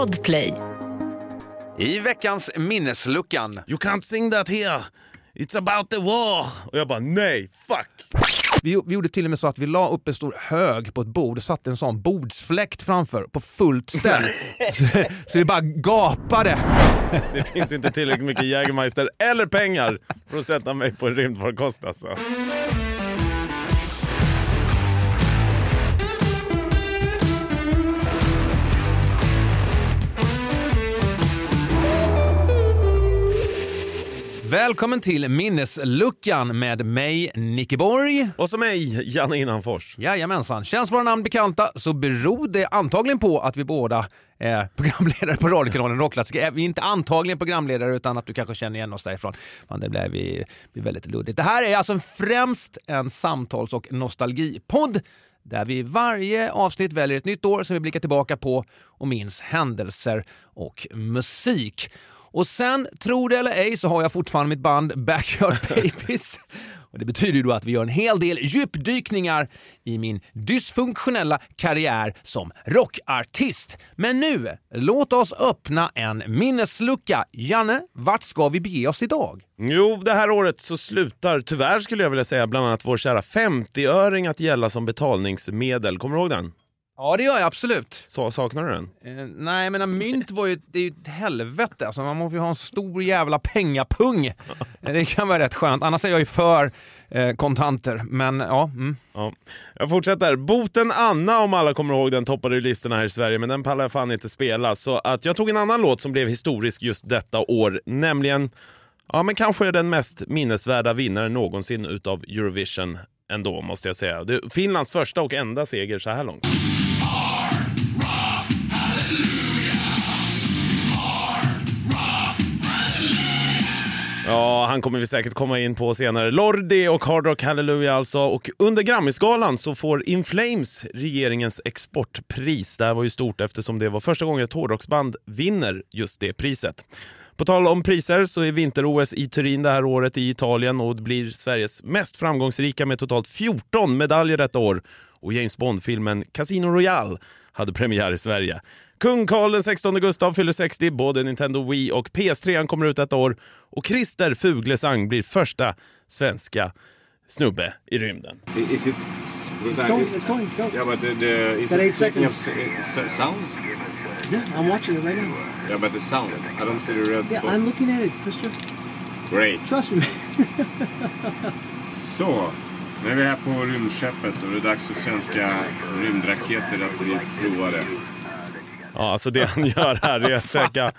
Podplay. I veckans minnesluckan. You can't sing that here. It's about the war. Och jag bara nej, fuck. Vi, vi gjorde till och med så att vi la upp en stor hög på ett bord och satte en sån bordsfläkt framför på fullt ställ. så, så vi bara gapade. Det finns inte tillräckligt mycket Jägermeister eller pengar för att sätta mig på en rymdfarkost alltså. Välkommen till Minnesluckan med mig, Nicke Borg. Och så mig, Janne Innanfors. Jajamensan. Känns våra namn bekanta så beror det antagligen på att vi båda är programledare på radiokanalen Rockklassiker. Vi är inte antagligen programledare utan att du kanske känner igen oss därifrån. Men det blir, vi, blir väldigt luddigt. Det här är alltså främst en samtals och nostalgipodd där vi varje avsnitt väljer ett nytt år som vi blickar tillbaka på och minns händelser och musik. Och sen, tro det eller ej, så har jag fortfarande mitt band Backyard Babies. Och det betyder ju då att vi gör en hel del djupdykningar i min dysfunktionella karriär som rockartist. Men nu, låt oss öppna en minneslucka. Janne, vart ska vi bege oss idag? Jo, det här året så slutar tyvärr skulle jag vilja säga bland annat vår kära 50-öring att gälla som betalningsmedel. Kommer du ihåg den? Ja, det gör jag absolut. Så, saknar du den? Eh, nej, menar mynt var ju, det är ju ett helvete. Alltså, man måste ju ha en stor jävla pengapung. Eh, det kan vara rätt skönt. Annars är jag ju för eh, kontanter. Men ja. Mm. Ja. Jag fortsätter. Boten Anna, om alla kommer ihåg den, toppade ju listorna här i Sverige, men den pallar jag fan inte spela. Så att jag tog en annan låt som blev historisk just detta år, nämligen Ja, men kanske den mest minnesvärda vinnaren någonsin utav Eurovision ändå, måste jag säga. Det är Finlands första och enda seger så här långt. Ja, han kommer vi säkert komma in på senare. Lordi och Hard Rock Hallelujah alltså. Och under Grammisgalan så får In Flames regeringens exportpris. Det här var ju stort eftersom det var första gången ett hårdrocksband vinner just det priset. På tal om priser så är vinter-OS i Turin det här året i Italien och det blir Sveriges mest framgångsrika med totalt 14 medaljer detta år. Och James Bond-filmen Casino Royale hade premiär i Sverige. Kung Carl XVI Gustav fyller 60, både Nintendo Wii och PS3 kommer ut detta år. Och Christer Fuglesang blir första svenska snubbe i rymden. Is it? It's going, it's going, go. Yeah, but the, the is it picking up sound? Yeah, I'm watching it right now. Yeah, but the sound. I don't see the red. Yeah, button. I'm looking at it, Christian. Great. Trust me. Så, nu är vi här på rymdskeppet och det är dags för svenska rymdraketer att bli provade. Ja, alltså det han gör här är att käka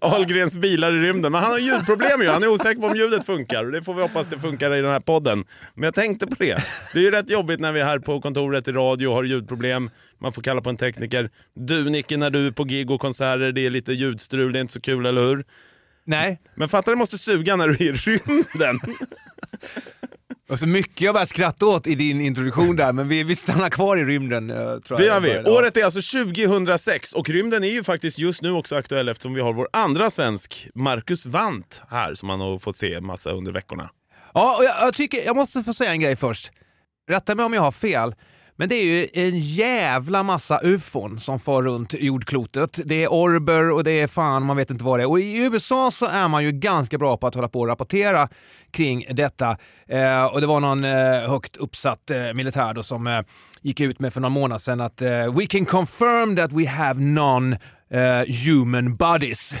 Ahlgrens bilar i rymden. Men han har ljudproblem ju. Han är osäker på om ljudet funkar och det får vi hoppas det funkar i den här podden. Men jag tänkte på det. Det är ju rätt jobbigt när vi är här på kontoret i radio och har ljudproblem. Man får kalla på en tekniker. Du Nicke, när du är på gig och konserter, det är lite ljudstrul, det är inte så kul, eller hur? Nej. Men fatta det måste suga när du är i rymden. Och så mycket jag bara skratta åt i din introduktion där, men vi, vi stannar kvar i rymden. eh, Tror Det gör vi. Ja. Året är alltså 2006 och rymden är ju faktiskt just nu också aktuell eftersom vi har vår andra svensk, Marcus Wandt, här som man har fått se massa under veckorna. Ja, och jag, jag, tycker, jag måste få säga en grej först. Rätta mig om jag har fel. Men det är ju en jävla massa ufon som far runt jordklotet. Det är orber och det är fan, man vet inte vad det är. Och i USA så är man ju ganska bra på att hålla på och rapportera kring detta. Eh, och det var någon eh, högt uppsatt eh, militär då som eh, gick ut med för någon månad sedan att eh, “We can confirm that we have non-human eh, bodies”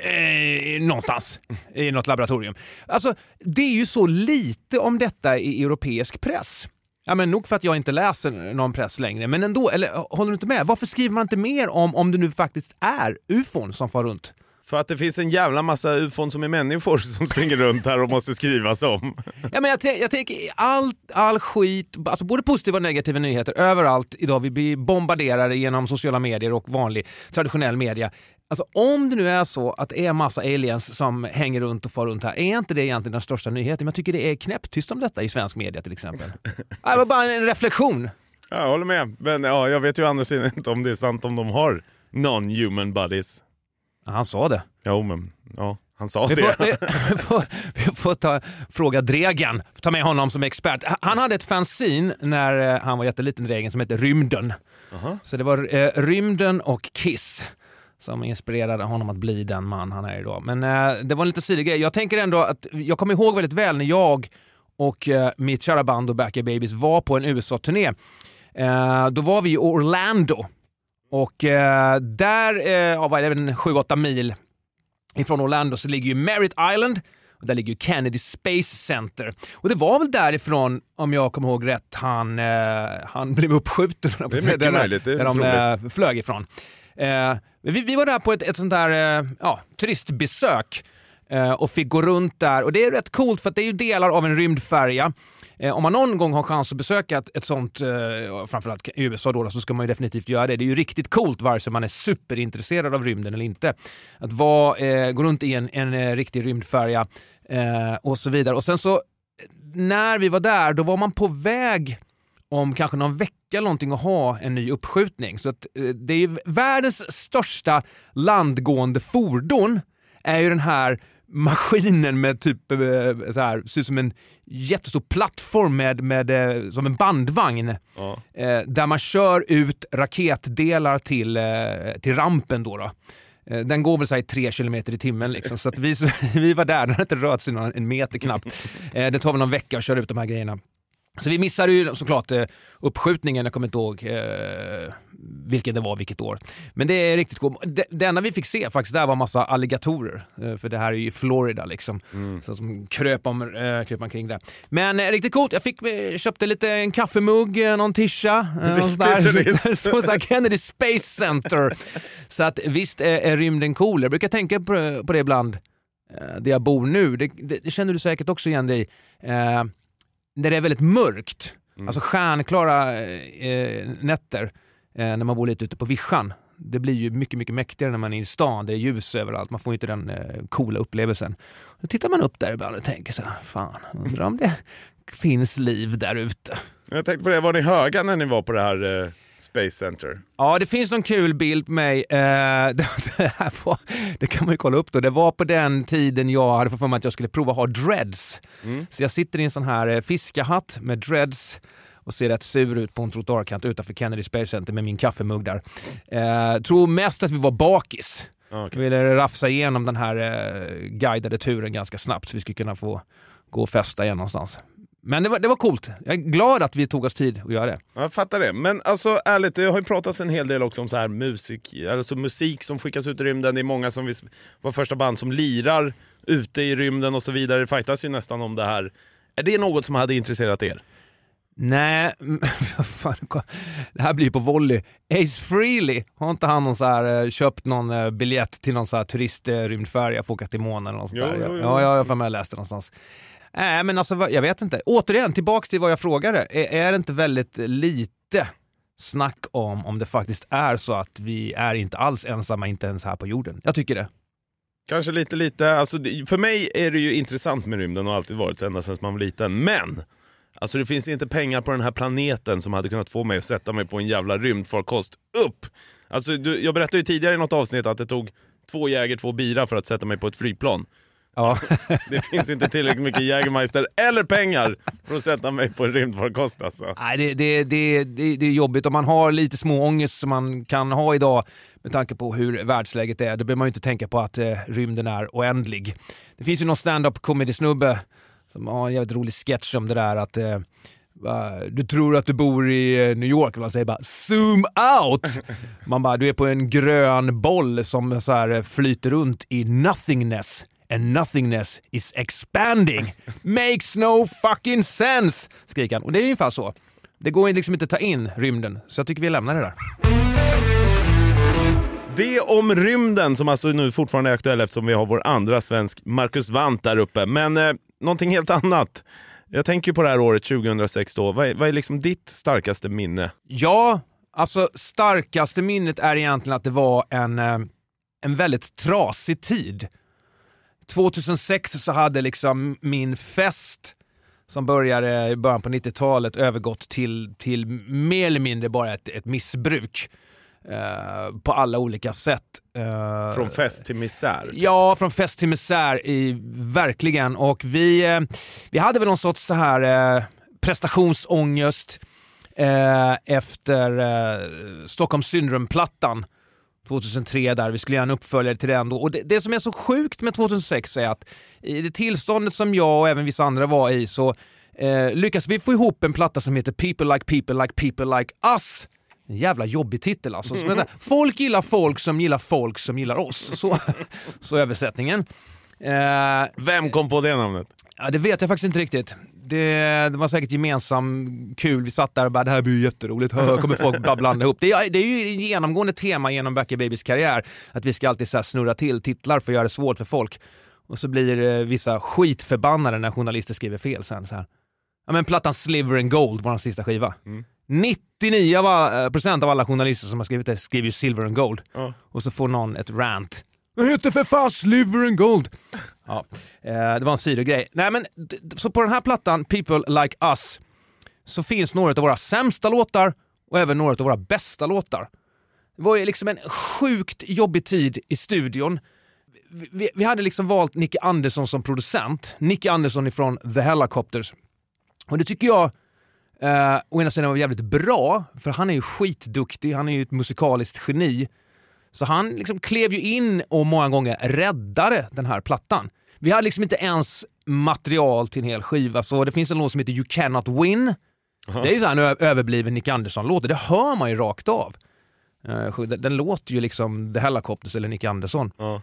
Eh, någonstans i något laboratorium. Alltså, det är ju så lite om detta i europeisk press. Ja, men nog för att jag inte läser någon press längre, men ändå. Eller håller du inte med? Varför skriver man inte mer om om det nu faktiskt är ufon som far runt? För att det finns en jävla massa ufon som är människor som springer runt här och måste skrivas om. Ja, men jag, tän- jag tänker allt, all skit, alltså både positiva och negativa nyheter överallt idag. Vi blir bombarderade genom sociala medier och vanlig traditionell media. Alltså om det nu är så att det är massa aliens som hänger runt och far runt här, är inte det egentligen den största nyheten? Men jag tycker det är knäpptyst om detta i svensk media till exempel. Det var bara en reflektion. Ja, Jag håller med, men ja, jag vet ju andra sidan inte om det är sant om de har non-human bodies. Ja, Han sa det. Jo, men ja, han sa Vi det. får, vi får, vi får ta, fråga Dregen, ta med honom som expert. Han hade ett fanzine när eh, han var jätteliten, Dregen, som hette Rymden. Så det var eh, Rymden och Kiss som inspirerade honom att bli den man han är idag. Men eh, det var en liten sidogrej. Jag tänker ändå att jag kommer ihåg väldigt väl när jag och eh, mitt kära band och Backyard Babies var på en USA-turné. Eh, då var vi i Orlando och eh, där, eh, ja, vad är det, 7-8 mil ifrån Orlando så ligger ju Merritt Island och där ligger ju Kennedy Space Center. Och det var väl därifrån, om jag kommer ihåg rätt, han, eh, han blev uppskjuten. Det är mycket där, möjligt, det är där de eh, flög ifrån. Vi, vi var där på ett, ett sånt där eh, ja, turistbesök eh, och fick gå runt där. Och det är rätt coolt för att det är ju delar av en rymdfärja. Eh, om man någon gång har chans att besöka ett, ett sånt, framförallt i USA då, så ska man ju definitivt göra det. Det är ju riktigt coolt vare sig man är superintresserad av rymden eller inte. Att vara, eh, gå runt i en, en riktig rymdfärja eh, och så vidare. Och sen så, när vi var där, då var man på väg om kanske någon vecka eller någonting att ha en ny uppskjutning. Så att, eh, det är världens största landgående fordon är ju den här maskinen med typ eh, så här, ser ut som en jättestor plattform med, med, eh, som en bandvagn. Ja. Där man kör ut raketdelar till, till rampen. Då, då. Den går väl så här i tre kilometer i timmen. Liksom. Så att vi, vi var där, den hade inte rört sig någon, en meter knappt. Det tar väl någon vecka att köra ut de här grejerna. Så vi missade ju såklart eh, uppskjutningen, jag kommer inte ihåg eh, vilken det var, vilket år. Men det är riktigt coolt. Det, det enda vi fick se faktiskt där var massa alligatorer. Eh, för det här är ju Florida liksom. Så som kröp, om, eh, kröp omkring där. Men eh, riktigt coolt. Jag fick, eh, köpte lite en kaffemugg, eh, någon tischa. Eh, stod Kennedy Space Center. så att visst är, rymden cool. Jag brukar tänka på, på det ibland, där jag bor nu. Det, det, det känner du säkert också igen dig eh, när det är väldigt mörkt, alltså stjärnklara eh, nätter, eh, när man bor lite ute på vischan. Det blir ju mycket, mycket mäktigare när man är i stan, det är ljus överallt, man får inte den eh, coola upplevelsen. Då tittar man upp där ibland och tänker så här, fan, undrar om det finns liv där ute. Jag tänkte på det, var ni höga när ni var på det här eh, Space Center? Ja, det finns någon kul bild på mig. Eh, det, det, var, det kan man ju kolla upp då. Det var på den tiden jag hade fått för mig att jag skulle prova att ha dreads. Så jag sitter i en sån här eh, fiskahatt med dreads och ser rätt sur ut på en trottoarkant utanför Kennedy Space Center med min kaffemugg där. Eh, tror mest att vi var bakis. Ja, okej. Vi ville rafsa igenom den här eh, guidade turen ganska snabbt så vi skulle kunna få gå och festa igen någonstans. Men det var, det var coolt. Jag är glad att vi tog oss tid att göra det. Jag fattar det. Men alltså ärligt, det har ju pratats en hel del också om så här musik, alltså musik som skickas ut i rymden. Det är många som vara första band som lirar ute i rymden och så vidare. Det fightas ju nästan om det här. Är det något som hade intresserat er? Nej, fan, det här blir på volley. Ace Frehley, har inte han någon så här, eh, köpt någon eh, biljett till någon så här turistrymdfärja för att åka till månen eller något sånt Jo, där? jo, jo. Ja, jag har för mig jag läste det någonstans. Nej, men alltså jag vet inte. Återigen, tillbaks till vad jag frågade. Är, är det inte väldigt lite snack om om det faktiskt är så att vi är inte alls ensamma, inte ens här på jorden? Jag tycker det. Kanske lite, lite. Alltså, för mig är det ju intressant med rymden och har alltid varit så ända sedan man var liten. Men! Alltså det finns inte pengar på den här planeten som hade kunnat få mig att sätta mig på en jävla rymdfarkost upp! Alltså du, jag berättade ju tidigare i något avsnitt att det tog två Jäger, två bira för att sätta mig på ett flygplan. Ja. Det finns inte tillräckligt mycket Jägermeister eller pengar för att sätta mig på en rymdfarkost alltså. Nej, det, det, det, det, det är jobbigt. Om man har lite små ångest som man kan ha idag med tanke på hur världsläget är, då behöver man ju inte tänka på att eh, rymden är oändlig. Det finns ju någon stand-up comedy-snubbe som har en jävligt rolig sketch om det där att eh, du tror att du bor i eh, New York, man säger bara zoom out! Man bara, du är på en grön boll som så här eh, flyter runt i nothingness. And nothingness is expanding. Makes no fucking sense! Skriker han. Och det är ungefär så. Det går liksom inte att ta in rymden, så jag tycker vi lämnar det där. Det om rymden som alltså nu fortfarande är aktuell eftersom vi har vår andra svensk Marcus Wandt där uppe. Men eh, någonting helt annat. Jag tänker på det här året 2006 då. Vad är, vad är liksom ditt starkaste minne? Ja, alltså starkaste minnet är egentligen att det var en, eh, en väldigt trasig tid. 2006 så hade liksom min fest som började i början på 90-talet övergått till, till mer eller mindre bara ett, ett missbruk. eh, på alla olika sätt. Eh, Från fest till misär? typ. Ja, från fest till misär, i, verkligen. Och vi, eh, vi hade väl någon sorts så här prestationsångest efter eh, Stockholm Syndrome-plattan 2003 där, vi skulle göra en uppföljare till den då. Och det, det som är så sjukt med 2006 är att i det tillståndet som jag och även vissa andra var i så eh, lyckas vi få ihop en platta som heter People Like People Like People Like Us. En jävla jobbig titel alltså. Här, folk gillar folk som gillar folk som gillar oss. Så, så översättningen. Eh, Vem kom på det namnet? Ja, det vet jag faktiskt inte riktigt. Det, det var säkert gemensam kul. Vi satt där och bara “det här blir ju jätteroligt, Hö, kommer folk bara blanda ihop”. Det är, det är ju ett genomgående tema genom Back Babies karriär, att vi ska alltid så snurra till titlar för att göra det svårt för folk. Och så blir eh, vissa skitförbannade när journalister skriver fel sen. Så här. Ja men plattan Sliver and Gold, vår sista skiva. 99 av alla, procent av alla journalister som har skrivit det skriver ju Silver and Gold. Ja. Och så får någon ett rant. Den heter för fan Sliver and Gold! Ja, eh, det var en sidogrej. Nej men, så på den här plattan, People Like Us, så finns några av våra sämsta låtar och även några av våra bästa låtar. Det var ju liksom en sjukt jobbig tid i studion. Vi, vi, vi hade liksom valt Nicky Andersson som producent. Nicky Andersson ifrån The Helicopters. Och det tycker jag eh, å ena sidan var jävligt bra, för han är ju skitduktig, han är ju ett musikaliskt geni. Så han liksom klev ju in och många gånger räddade den här plattan. Vi hade liksom inte ens material till en hel skiva, så det finns en låt som heter You Cannot Win. Det är ju en överbliven Nick Andersson-låt, det hör man ju rakt av. Eh, Den, låter ju liksom The Helicopters eller Nick Andersson. Ja.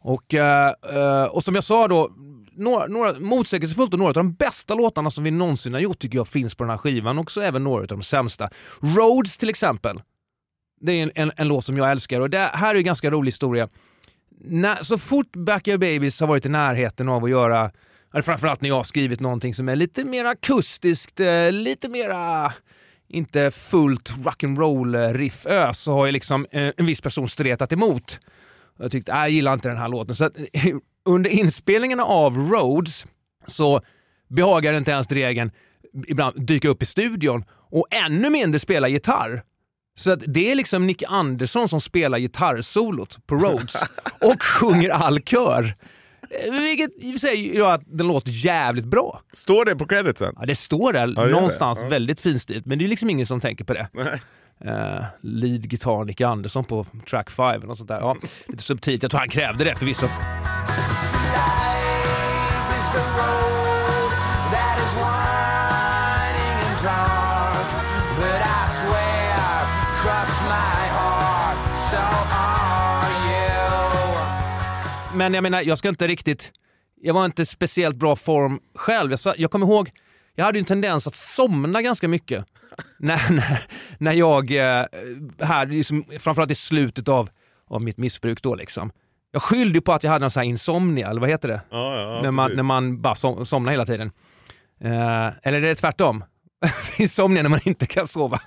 Och, eh, eh, och som jag sa då, några, några, motsägelsefullt och några av de bästa låtarna som vi någonsin har gjort tycker jag finns på den här skivan. Och så även några av de sämsta. Roads till exempel. Det är en, en, en låt som jag älskar och det här är en ganska rolig historia. När, så fort Back Your Babies har varit i närheten av att göra, eller framförallt när jag har skrivit någonting som är lite mer akustiskt, eh, lite mera inte fullt rock'n'roll eh, riff ös så har ju liksom eh, en viss person stretat emot. Jag tyckte, "Nej, jag gillar inte den här låten. Så att, under inspelningen av Roads så behagar inte ens Dregen ibland dyka upp i studion och ännu mindre spela gitarr. Så att det är liksom Nick Andersson som spelar gitarrsolot på Rhodes och sjunger all kör. Vilket i och för sig gör att den låter jävligt bra. Står det på creditsen? Ja, det står där gör det. någonstans Ja. väldigt finstilt, men det är liksom ingen som tänker på det. Uh, lead gitarr Nick Andersson på track 5 och sånt där. Ja, lite subtilt. Jag tror han krävde det förvisso. Men jag menar, jag ska inte riktigt... Jag var inte speciellt bra form själv. Jag, sa, jag kommer ihåg, jag hade ju en tendens att somna ganska mycket. när, när, när jag, eh, här, liksom, framförallt i slutet av, av mitt missbruk då liksom. Jag skyllde på att jag hade någon sån här insomnia, eller vad heter det? Ja, ja, när, man, precis. när man bara som, somnar hela tiden. Eh, eller är det tvärtom? insomnia när man inte kan sova.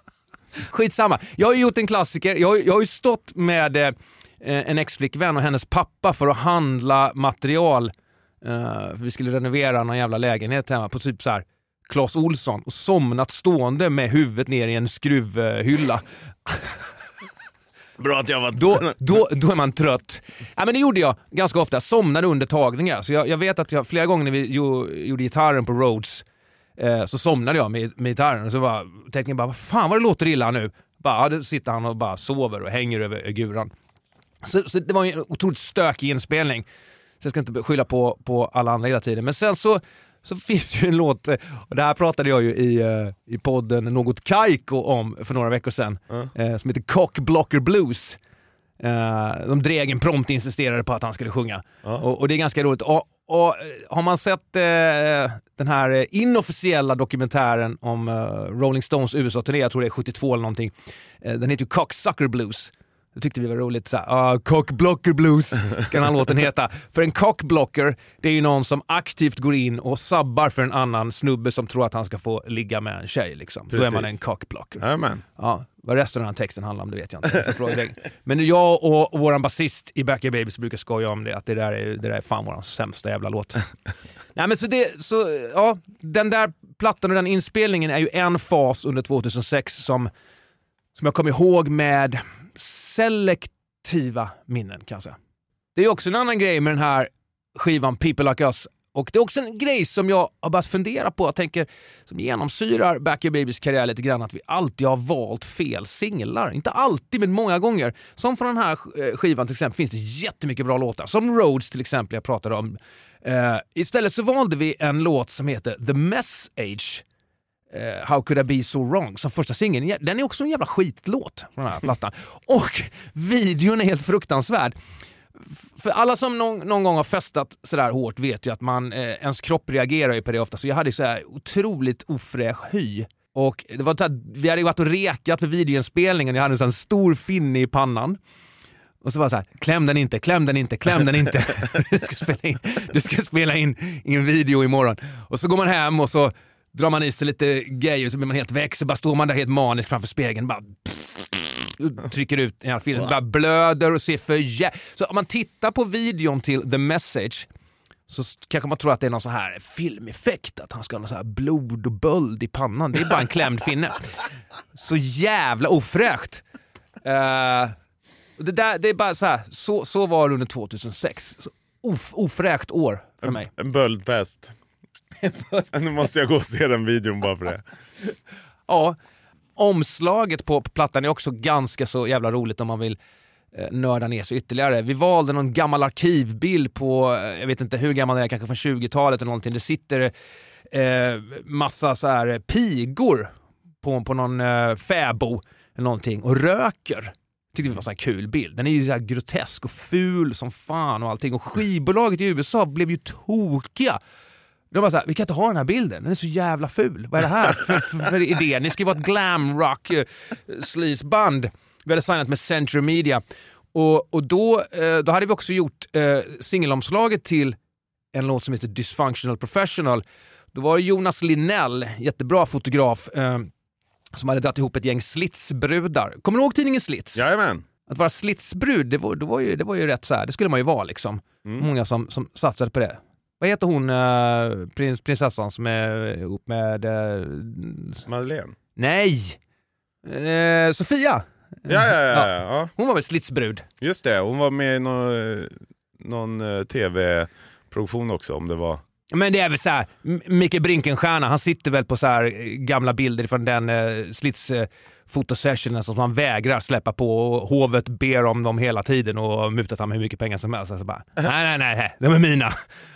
Skitsamma. Jag har ju gjort en klassiker. Jag, har- jag har ju stått med eh, en ex-flickvän och hennes pappa för att handla material. Eh, vi skulle renovera någon jävla lägenhet hemma på typ så här Clas Olsson och somnat stående med huvudet ner i en skruvhylla. Bra att jag var... Då, då, då är man trött. Ja, men det gjorde jag ganska ofta. Somnade under tagningar. Så jag, jag vet att jag flera gånger när vi jo, gjorde gitarren på Rhodes eh, så somnade jag med, med gitarren och så bara, tänkte jag bara, vad fan vad det låter illa nu. Bara, ja, då sitter han och bara sover och hänger över guran. Så, så det var ju en otroligt stökig inspelning. Så jag ska inte skylla på, på alla andra hela tiden. Men sen så, så finns ju en låt, och det här pratade jag ju i, eh, i podden Något Kaiko om för några veckor sedan, eh, som heter Cock Blocker Blues. Eh, de Dregen prompt insisterade på att han skulle sjunga. Och, och det är ganska roligt. Och, och har man sett eh, den här inofficiella dokumentären om eh, Rolling Stones USA-turné, jag tror det är 72 eller någonting, eh, den heter ju Cocksucker Blues. Det tyckte vi var roligt. Så här, ah, cockblocker blues ska den här låten heta. För en cockblocker, det är ju någon som aktivt går in och sabbar för en annan snubbe som tror att han ska få ligga med en tjej. Liksom. Då är man en cockblocker. Jajamän. Ja, vad resten av den här texten handlar om det vet jag inte. Men jag och, och vår basist i Back Your Babies brukar skoja om det, att det där är, det där är fan vår sämsta jävla låt. Nej, men så det, så, ja, den där plattan och den inspelningen är ju en fas under 2006 som, som jag kommer ihåg med selektiva minnen kan jag säga. Det är också en annan grej med den här skivan People Like Us Och det är också en grej som jag har börjat fundera på, jag tänker, som genomsyrar Back Your Babies karriär lite grann, att vi alltid har valt fel singlar. Inte alltid, men många gånger. Som från den här eh, skivan till exempel finns det jättemycket bra låtar. Som Roads till exempel, jag pratade om. Uh, istället så valde vi en låt som heter The Message. Eh, How could I be so wrong? Som första singeln. Den är också en jävla skitlåt från den här plattan. Och videon är helt fruktansvärd. För alla som någon, någon gång har festat sådär hårt vet ju att man, eh, ens kropp reagerar ju på det ofta. Så jag hade så här otroligt ofräsch hy. Och det var så här, vi hade ju varit och rekat för videoinspelningen, jag hade en sån stor finne i pannan. Och så var det så här, kläm den inte, kläm den inte, kläm den inte. du, ska spela in, du ska spela in, in video imorgon. Och så går man hem och så drar man i sig lite grejer så blir man helt väck. Så bara står man där helt manisk framför spegeln. Bara trycker ut en film. Bara blöder och ser för jä... Så om man tittar på videon till The Message så kanske man tror att det är någon sån här filmeffekt, att han ska ha någon sån här blod och böld i pannan. Det är bara en klämd finne. Så jävla ofräscht! Eh, det, där, det är bara så här, så, så var det under 2006. Så of, ofräscht år för mig. En böldpest. nu måste jag gå och se den videon bara för det. Ja, omslaget på, plattan är också ganska så jävla roligt om man vill eh, nörda ner sig ytterligare. Vi valde någon gammal arkivbild på, eh, jag vet inte hur gammal den är, kanske från 20-talet eller någonting. Det sitter eh, massa så här pigor på, på någon eh, fäbo eller någonting och röker. Tyckte vi var en sån här kul bild. Den är ju så här grotesk och ful som fan och allting. Och skivbolaget i USA blev ju tokiga. De bara såhär, vi kan inte ha den här bilden, den är så jävla ful. Vad är det här för, för, för idé? Ni ska ju vara ett glam rock eh, sleazeband. Vi hade signat med Century Media. Och, och då, eh, då hade vi också gjort eh, singelomslaget till en låt som heter Dysfunctional Professional. Då var det Jonas Linnell, jättebra fotograf, som hade dragit ihop ett gäng slitsbrudar. Kommer du ihåg tidningen Slits? Jajamän. Att vara slitsbrud, det var, det var, ju, det var ju rätt så här. det skulle man ju vara liksom. Många som, som satsade på det. Vad heter hon, eh, prins, prinsessan som är ihop med... eh, Madeleine. nej! Eh, Sofia! Ja, ja, ja, ja. Hon var väl slitsbrud? Just det, hon var med i någon, någon tv-produktion också om det var... Men det är väl så här, M- Micke Brinkenstierna, han sitter väl på så gamla bilder från den eh, slits eh, fotosessionen som han vägrar släppa på och hovet ber om dem hela tiden och mutat han med hur mycket pengar som helst. Alltså bara, nej, nej, nej, nej, de är mina.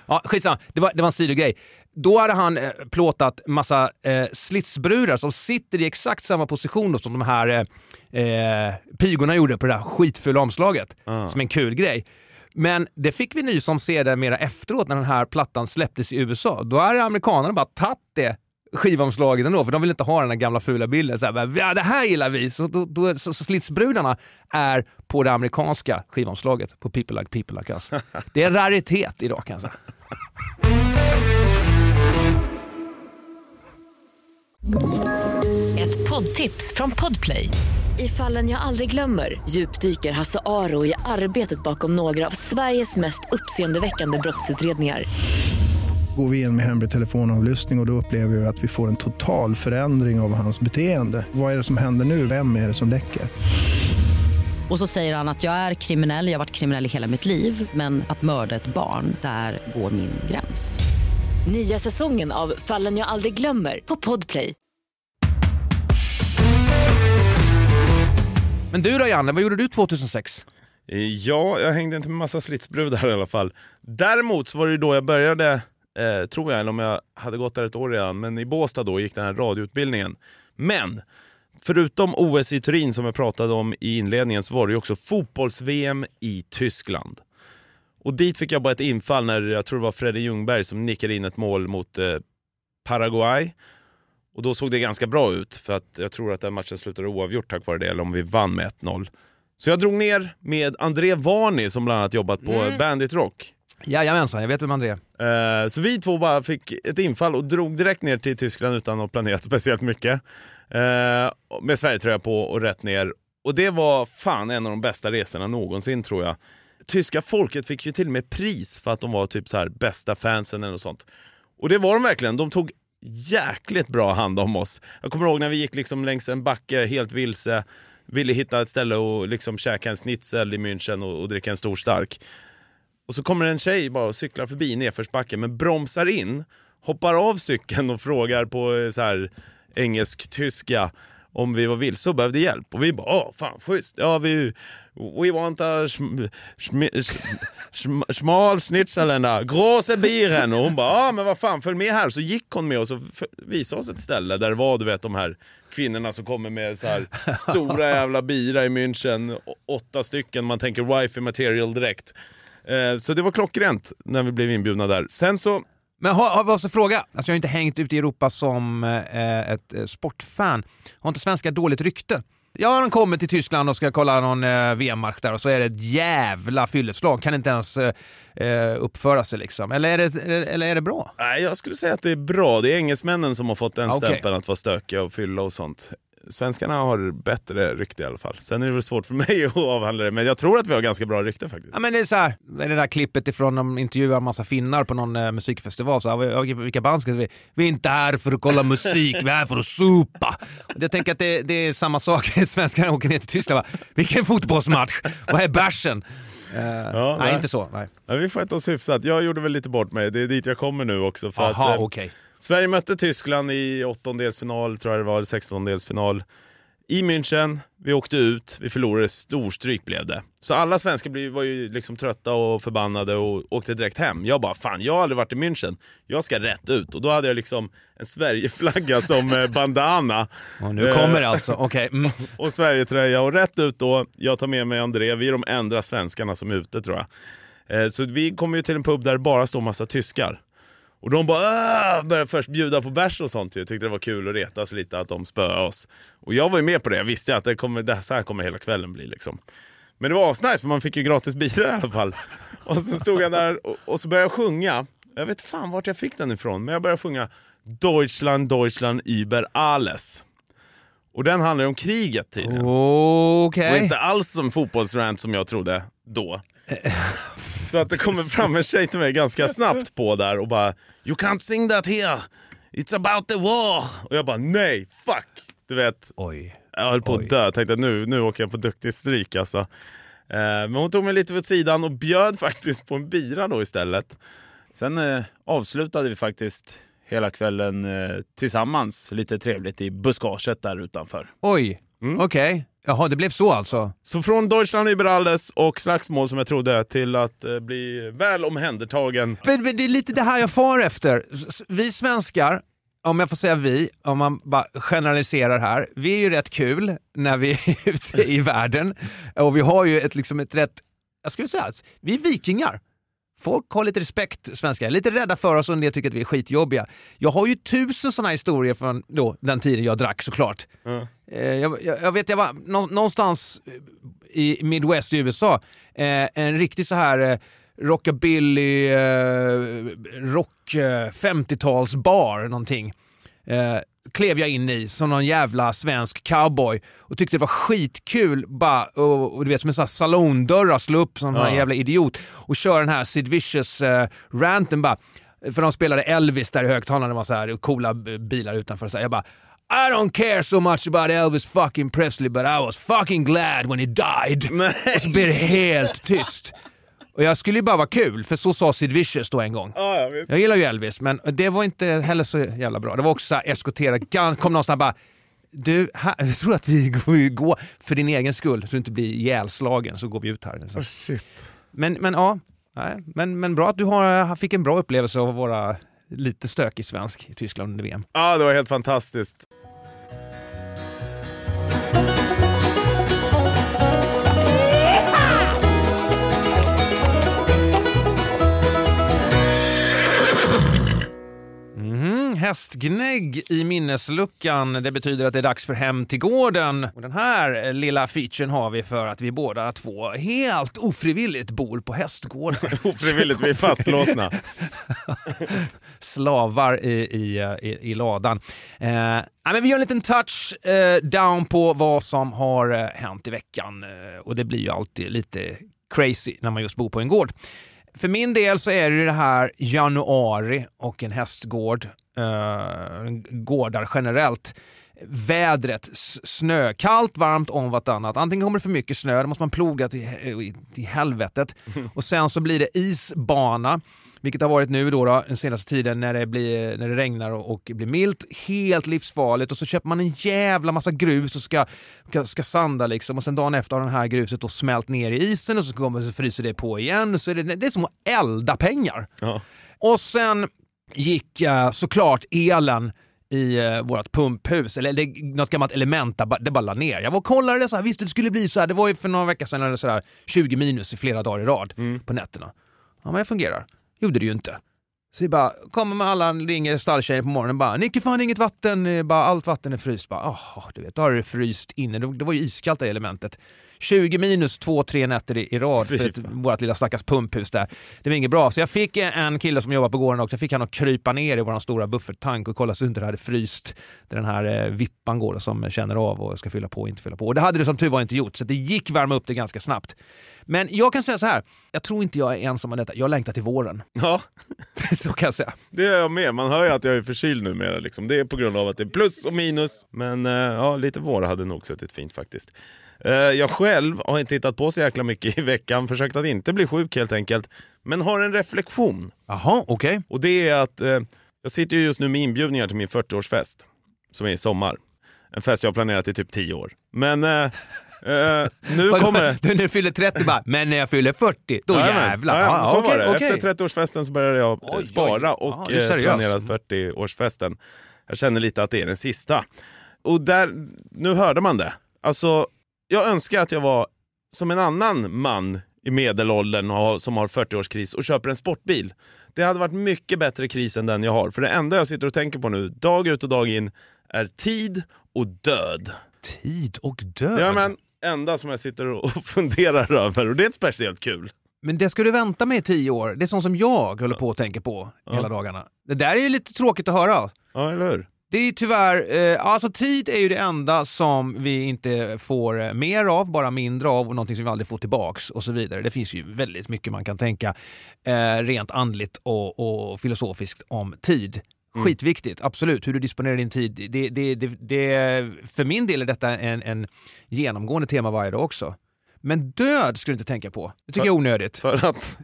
Ja, skitsamma, det var, det var en sidogrej. Då hade han eh, plåtat massa eh, slitsbrudar som sitter i exakt samma position som de här eh, eh, pigorna gjorde på det där skitfulla omslaget. Som en kul grej. Men det fick vi nys om sedermera efteråt när den här plattan släpptes i USA. Då hade amerikanerna bara tagit det skivomslaget ändå, för de vill inte ha den här gamla fula bilden. Så här, ja, det här gillar vi! Så, då, då, så, så slitsbrudarna är på det amerikanska skivomslaget, på People Like People Like Us. Det är en raritet idag kan jag säga. Ett poddtips från Podplay. I fallen jag aldrig glömmer djupdyker Hasse Aro i arbetet bakom några av Sveriges mest uppseendeväckande brottsutredningar. Går vi in med hemlig telefonavlyssning och, och då upplever vi att vi får en total förändring av hans beteende. Vad är det som händer nu? Vem är det som läcker? Och så säger han att jag är kriminell, jag har varit kriminell i hela mitt liv men att mörda ett barn, där går min gräns. Nya säsongen av Fallen jag aldrig glömmer på Podplay. Men du då Janne, vad gjorde du 2006? Eh, Ja, jag hängde inte med massa slitsbrudar i alla fall. Däremot så var det då jag började, eh, tror jag, eller om jag hade gått där ett år redan, men i Båstad då gick den här radioutbildningen. Men förutom OS i Turin som jag pratade om i inledningen så var det ju också fotbolls-VM i Tyskland. Och dit fick jag bara ett infall när jag tror det var Fredrik Ljungberg som nickade in ett mål mot eh, Paraguay. Och då såg det ganska bra ut, för att jag tror att den matchen slutade oavgjort tack vare det, eller om vi vann med 1-0. Så jag drog ner med André Varni som bland annat jobbat på Bandit Rock. Jajamensan, jag vet vem André är. Eh, så vi två bara fick ett infall och drog direkt ner till Tyskland utan att planera speciellt mycket. Eh, med Sverigetröja på och rätt ner. Och det var fan en av de bästa resorna någonsin tror jag. Tyska folket fick ju till och med pris för att de var typ så här bästa fansen eller något sånt. Och det var de verkligen. De tog jäkligt bra hand om oss. Jag kommer ihåg när vi gick liksom längs en backe helt vilse, ville hitta ett ställe och liksom käka en schnitzel i München och, och dricka en stor stark och så kommer en tjej bara och cyklar förbi i nedförsbacken men bromsar in, hoppar av cykeln och frågar på eh, så här engelsk-tyska om vi var vilse och behövde hjälp. Och vi bara åh fan schysst, ja vi We want a sm, sm, sm, smal schnitzelena, große bieren. Och hon bara, ja men vad fan följ med här. Så gick hon med oss och visade oss ett ställe där det var du vet de här kvinnorna som kommer med så här stora jävla bira i München, åtta stycken, man tänker wifi material direkt. Eh, så det var klockrent när vi blev inbjudna där. Sen så Men har, har också fråga, alltså jag har inte hängt ute i Europa som eh, ett eh, sportfan. Har inte svenskar dåligt rykte? Ja, de kommer till Tyskland och ska kolla någon eh, VM-match där och så är det ett jävla fylleslag. Kan inte ens eh, eh, uppföra sig liksom. Eller är, det, eller är det bra? Nej, jag skulle säga att det är bra. Det är engelsmännen som har fått den Ah, Okej. stämpeln att vara stökiga och fylla och sånt. Svenskarna har bättre rykte i alla fall. Sen är det väl svårt för mig att avhandla det, men jag tror att vi har ganska bra rykte faktiskt. Ja, men det är så här, det är det där klippet ifrån de intervjuar en massa finnar på någon eh, musikfestival. Så här, "Ja, vilka band ska vi? Vi är inte här för att kolla musik, vi är här för att supa. Jag tänker att det, det är samma sak. Svenskarna åker ner till Tyskland. Bara, Vilken fotbollsmatch! Vad är bärsen? Eh, nej, nej. inte så. Nej. Ja, vi får äta oss hyfsat. Jag gjorde väl lite bort mig. Det är dit jag kommer nu också. För Aha, att, eh, okej. Sverige mötte Tyskland i åttondelsfinal, tror jag det var, sextondelsfinal. I München, vi åkte ut, vi förlorade, storstryk blev det. Så alla svenskar var ju liksom trötta och förbannade och åkte direkt hem. Jag bara, fan jag har aldrig varit i München, jag ska rätt ut. Och då hade jag liksom en Sverigeflagga som eh, bandana. Och nu Eh, kommer det alltså. Okej. Mm. och Sverigetröja och rätt ut då, jag tar med mig André, vi är de enda svenskarna som är ute tror jag. Eh, Så vi kommer ju till en pub där det bara står massa tyskar. Och de bara "Åh!" började först bjuda på bärs och sånt. Jag tyckte det var kul att retas lite att de spöade oss. Och jag var ju med på det, jag visste ju att det kommer, det så här kommer hela kvällen bli liksom. Men det var asnice för man fick ju gratis bilar i alla fall. Och så stod jag där och, och så började jag sjunga. Jag vet fan vart jag fick den ifrån, men jag började sjunga Deutschland, Deutschland über alles. Och den handlar ju om kriget tydligen. Okej. Och inte alls som fotbollsrant som jag trodde då. Så att det kommer fram en tjej till mig ganska snabbt på där och bara You can't sing that here, it's about the war. Och jag bara nej, fuck. Du vet, Oj. jag höll på Oj. att dö. Tänkte nu, nu åker jag på duktig stryk alltså. Eh, Men hon tog mig lite åt sidan och bjöd faktiskt på en bira då istället. Sen eh, avslutade vi faktiskt hela kvällen eh, tillsammans, lite trevligt i buskaget där utanför. Oj. Mm. Okej. Jaha, det blev så alltså? Så från Deutschland über alles och slagsmål som jag trodde till att eh, bli väl omhändertagen. Men, men det är lite det här jag far efter. S- Vi svenskar, om jag får säga vi, om man bara generaliserar här, vi är ju rätt kul när vi är ute i världen. Och vi har ju ett, liksom ett rätt, jag skulle säga att vi är vikingar. Folk har lite respekt, svenskar. Lite rädda för oss och en del tycker att vi är skitjobbiga. Jag har ju tusen sådana historier från då, den tiden jag drack såklart. Eh, Jag, jag, jag vet, jag var nå, någonstans i Midwest i USA, eh, en riktig så här eh, rockabilly, eh, rock, eh, 50-talsbar någonting. Klev jag in i som någon jävla svensk cowboy och tyckte det var skitkul bara, och, och du vet som en sån här salondörr slå upp som en Ja. jävla idiot och köra den här Sid Vicious eh, ranten bara. För de spelade Elvis där i högtalarna, det var så här coola bilar utanför. Så här, jag bara I don't care so much about Elvis fucking Presley but I was fucking glad when he died. Och så blir det helt tyst. Och jag skulle ju bara vara kul, för så sa Sid Vicious då en gång. Ja, ja, visst. Jag gillar ju Elvis, men det var inte heller så jävla bra. Det var också så här eskortera, gans- kom någon sån här bara du, här, jag tror att vi går, för din egen skull, så du inte blir ihjälslagen, så går vi ut här. Så. shit. Men, men ja, nej, men, men bra att du har, fick en bra upplevelse av att vara lite stökig svensk i Tyskland under VM. Ja, det var helt fantastiskt. Hästgnägg i minnesluckan. Det betyder att det är dags för Hem till gården. Och den här eh, lilla featuren har vi för att vi båda två helt ofrivilligt bor på hästgårdar. Ofrivilligt, vi är fastlåsna. Slavar i, i, i, i ladan. Eh, men vi gör en liten touch eh, down på vad som har eh, hänt i veckan. Eh, och det blir ju alltid lite crazy när man just bor på en gård. För min del så är det det här januari och en hästgård, eh, gårdar generellt. vädret, snö, kallt, varmt om vartannat. Antingen kommer det för mycket snö, då måste man ploga till, he- till helvetet. Och sen så blir det isbana. Vilket har varit nu då, då den senaste tiden när det, blir, när det regnar och, och blir milt. Helt livsfarligt. Och så köper man en jävla massa grus och ska, ska, ska sanda liksom. Och sen dagen efter har det här gruset då smält ner i isen och så, kommer, så fryser det på igen. Så är det, det är som att elda pengar. Ja. Och sen gick eh, såklart elen i uh, vårt pumphus, eller det, något gammalt element, där ba- det bara la ner. Jag var och kollade det, så här, visste det skulle bli så här. Det var ju för några veckor sedan eller så här, 20 minus i flera dagar i rad på nätterna. Ja, men det fungerar. Gjorde det ju inte. Så vi bara kommer med alla, ringer stalltjejen på morgonen bara “Nicke, fan inget vatten, eh, bara, allt vatten är fryst”. Bara, oh, du vet, då har det fryst inne. Det, det var ju iskallt det elementet. 20 minus två, tre nätter i, i rad Fy för ett, vårt lilla stackars pumphus där. Det var inget bra. Så jag fick en kille som jobbar på gården också, jag fick han att krypa ner i vår stora bufferttank och kolla så inte det hade fryst där den här eh, vippan går som känner av och ska fylla på och inte fylla på. Och det hade det som tur var inte gjort, så det gick värma upp det ganska snabbt. Men jag kan säga så här, jag tror inte jag är ensam om detta. Jag längtar till våren. ja, så kan jag säga. det är jag med. Man hör ju att jag är förkyld numera. Liksom. Det är på grund av att det är plus och minus. Men eh, ja, lite vår hade nog suttit fint faktiskt. Eh, jag själv har inte hittat på så jäkla mycket i veckan. Försökt att inte bli sjuk helt enkelt. Men har en reflektion. Jaha, okej. Och det är att eh, jag sitter ju just nu med inbjudningar till min 40-årsfest. Som är i sommar. En fest jag har planerat i typ 10 år. Men eh, eh, nu kommer det. Du, när du fyller 30 bara, men när jag fyller 40, då Jajamän. jävlar. Ja, så okej, var det. okej. Efter 30-årsfesten så började jag eh, Oj, spara oj. och Ja, seriös. planerade 40-årsfesten. Jag känner lite att det är den sista. Och där, nu hörde man det. Alltså, jag önskar att jag var som en annan man i medelåldern och har- som har 40-årskris och köper en sportbil. Det hade varit mycket bättre kris än den jag har. För det enda jag sitter och tänker på nu, dag ut och dag in, är tid och död. Tid och död. Ja, men enda som jag sitter och funderar över och det är inte speciellt kul. Men det ska du vänta med i 10 år. Det är sånt som jag håller på och tänker på hela dagarna. Det där är ju lite tråkigt att höra. Ja, eller hur? Det är tyvärr, eh, alltså tid är ju det enda som vi inte får eh, mer av, bara mindre av och någonting som vi aldrig får tillbaks och så vidare. Det finns ju väldigt mycket man kan tänka eh, rent andligt och, och filosofiskt om tid. Skitviktigt, absolut. Hur du disponerar din tid. Det, det, det, det, för min del är detta en, en genomgående tema varje dag också. Men död skulle du inte tänka på. Det tycker jag är onödigt. För att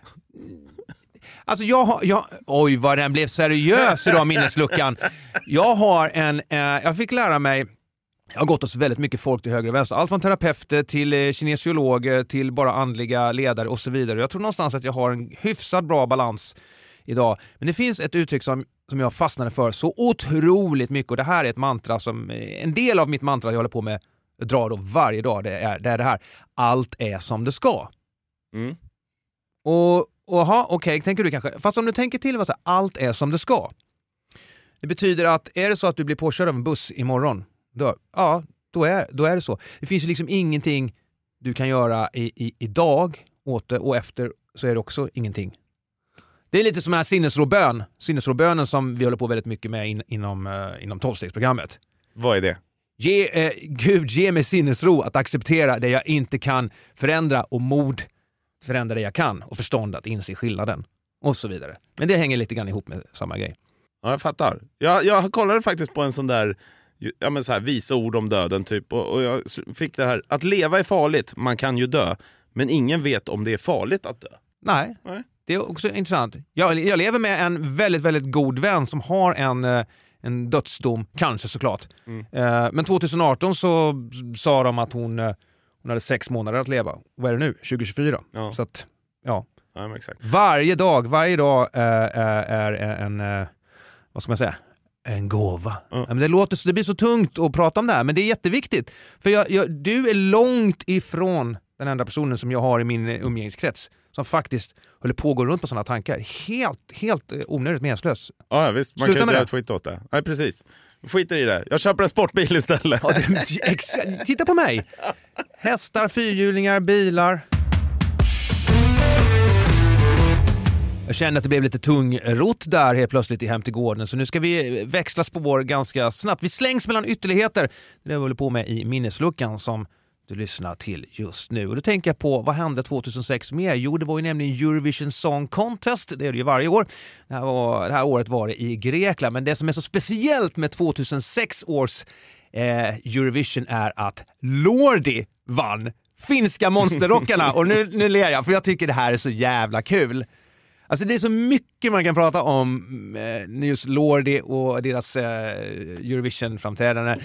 Alltså jag har, jag, oj vad den blev seriös idag minnesluckan. Jag har en, eh, jag fick lära mig jag har gått hos väldigt mycket folk till höger och vänster. Allt från terapeuter till eh, kinesiologer till bara andliga ledare och så vidare. Jag tror någonstans att jag har en hyfsat bra balans idag. Men det finns ett uttryck som, som jag fastnade för så otroligt mycket och det här är ett mantra som, eh, en del av mitt mantra jag håller på med, drar då varje dag, det är det, är det här. Allt är som det ska. Mm. Och, och aha, okej, tänker du kanske. Fast om du tänker till vad så allt är som det ska. Det betyder att är det så att du blir påkörd av en buss imorgon, då, ja, då är, då är det så. Det finns ju liksom ingenting du kan göra i, i, idag åt det och efter så är det också ingenting. Det är lite som den här sinnesrobön, sinnesrobönen som vi håller på väldigt mycket med in, inom, uh, inom tolvstegsprogrammet. Vad är det? Ge, eh, Gud, ge mig sinnesro att acceptera det jag inte kan förändra och mod förändra det jag kan och förstånd att inse skillnaden. Och så vidare. Men det hänger lite grann ihop med samma grej. Ja, jag fattar. Jag, jag kollade faktiskt på en sån där ja, men så här, visa ord om döden typ och, och jag fick det här att leva är farligt, man kan ju dö. Men ingen vet om det är farligt att dö. Nej, Nej. det är också intressant. Jag, jag lever med en väldigt, väldigt god vän som har en, eh, en dödsdom, kanske såklart. Eh, Men 2018 så sa de att hon, eh, hon hade sex månader att leva. Vad är det nu? 2024? Ja. Så att, ja. Ja. Varje dag, varje dag eh, är en, eh, vad ska man säga, en gåva. Ja. Men det, låter, det blir så tungt att prata om det här, men det är jätteviktigt. För jag, jag, du är långt ifrån den enda personen som jag har i min umgängeskrets som faktiskt håller på att gå runt på sådana tankar. Helt, helt eh, onödigt meningslöst. Ja, visst. Man Sluta kan med ju ett skit åt det. Nej, precis. Skiter i det. Jag köper en sportbil istället. Ja, det, titta på mig! Hästar, fyrhjulingar, bilar. Jag känner att det blev lite tungrot där helt plötsligt i Hem till gården, så nu ska vi växla spår ganska snabbt. Vi slängs mellan ytterligheter. Det är det vi håller på med i minnesluckan som du lyssnar till just nu. Och då tänker jag på, vad hände 2006 mer? Jo, det var ju nämligen Eurovision Song Contest. Det är det ju varje år. Det här, var, det här året var det i Grekland, men det som är så speciellt med 2006 års eh, Eurovision är att Lordi vann finska monsterrockarna. och nu, nu ler jag, för jag tycker det här är så jävla kul. Alltså det är så mycket man kan prata om eh, just Lordi och deras eh, Eurovision-framträdande.